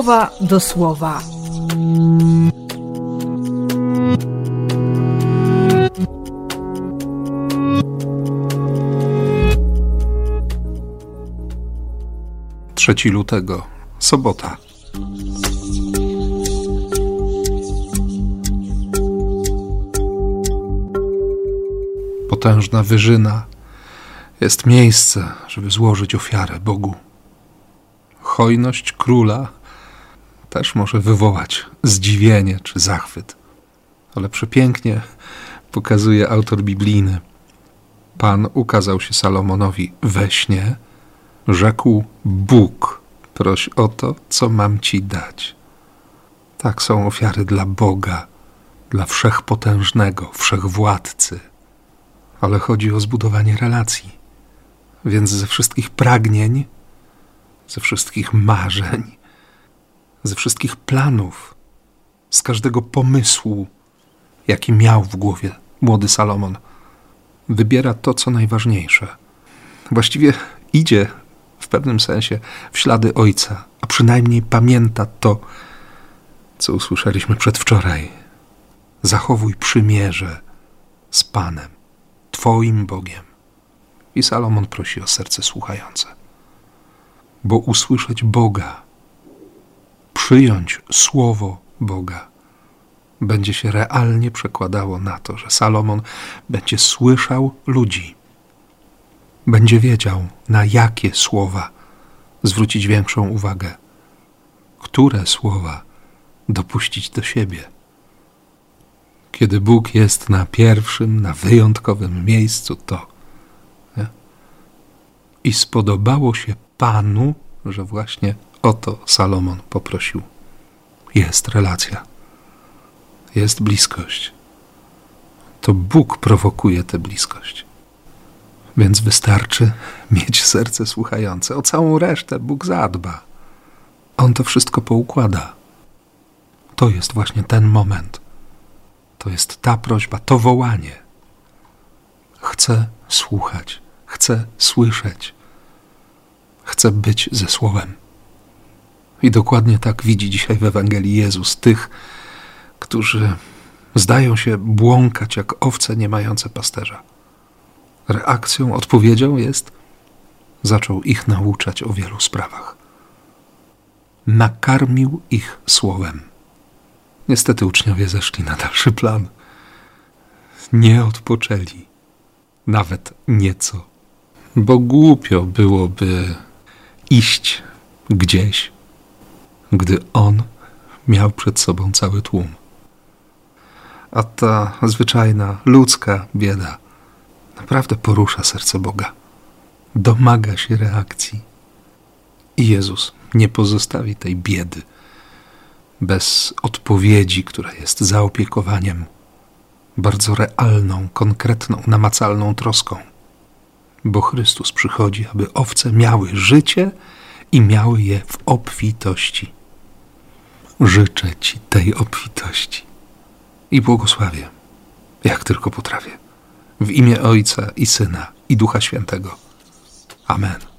słowa do słowa. Trzeci lutego, sobota. Potężna wyżyna jest miejsce, żeby złożyć ofiarę Bogu. Hojność króla też może wywołać zdziwienie czy zachwyt, ale przepięknie pokazuje autor biblijny. Pan ukazał się Salomonowi we śnie, rzekł Bóg, proś o to, co mam ci dać. Tak są ofiary dla Boga, dla wszechpotężnego, wszechwładcy. Ale chodzi o zbudowanie relacji. Więc ze wszystkich pragnień, ze wszystkich marzeń, ze wszystkich planów, z każdego pomysłu, jaki miał w głowie młody Salomon, wybiera to, co najważniejsze. Właściwie idzie w pewnym sensie w ślady ojca, a przynajmniej pamięta to, co usłyszeliśmy przedwczoraj. Zachowuj przymierze z Panem, Twoim Bogiem. I Salomon prosi o serce słuchające. Bo usłyszeć Boga, przyjąć słowo Boga, będzie się realnie przekładało na to, że Salomon będzie słyszał ludzi, będzie wiedział, na jakie słowa zwrócić większą uwagę, które słowa dopuścić do siebie. Kiedy Bóg jest na pierwszym, na wyjątkowym miejscu, to nie? i spodobało się Panu, że właśnie o to Salomon poprosił. Jest relacja, jest bliskość. To Bóg prowokuje tę bliskość. Więc wystarczy mieć serce słuchające. O całą resztę Bóg zadba. On to wszystko poukłada. To jest właśnie ten moment. To jest ta prośba, to wołanie. Chcę słuchać, chcę słyszeć, chcę być ze Słowem. I dokładnie tak widzi dzisiaj w Ewangelii Jezus tych, którzy zdają się błąkać jak owce nie mające pasterza. Reakcją, odpowiedzią jest, zaczął ich nauczać o wielu sprawach. Nakarmił ich słowem. Niestety uczniowie zeszli na dalszy plan. Nie odpoczęli, nawet nieco, bo głupio byłoby iść gdzieś, gdy on miał przed sobą cały tłum. A ta zwyczajna, ludzka bieda naprawdę porusza serce Boga. Domaga się reakcji. I Jezus nie pozostawi tej biedy bez odpowiedzi, która jest zaopiekowaniem, bardzo realną, konkretną, namacalną troską. Bo Chrystus przychodzi, aby owce miały życie i miały je w obfitości. Życzę Ci tej obfitości i błogosławię, jak tylko potrafię. W imię Ojca i Syna i Ducha Świętego. Amen.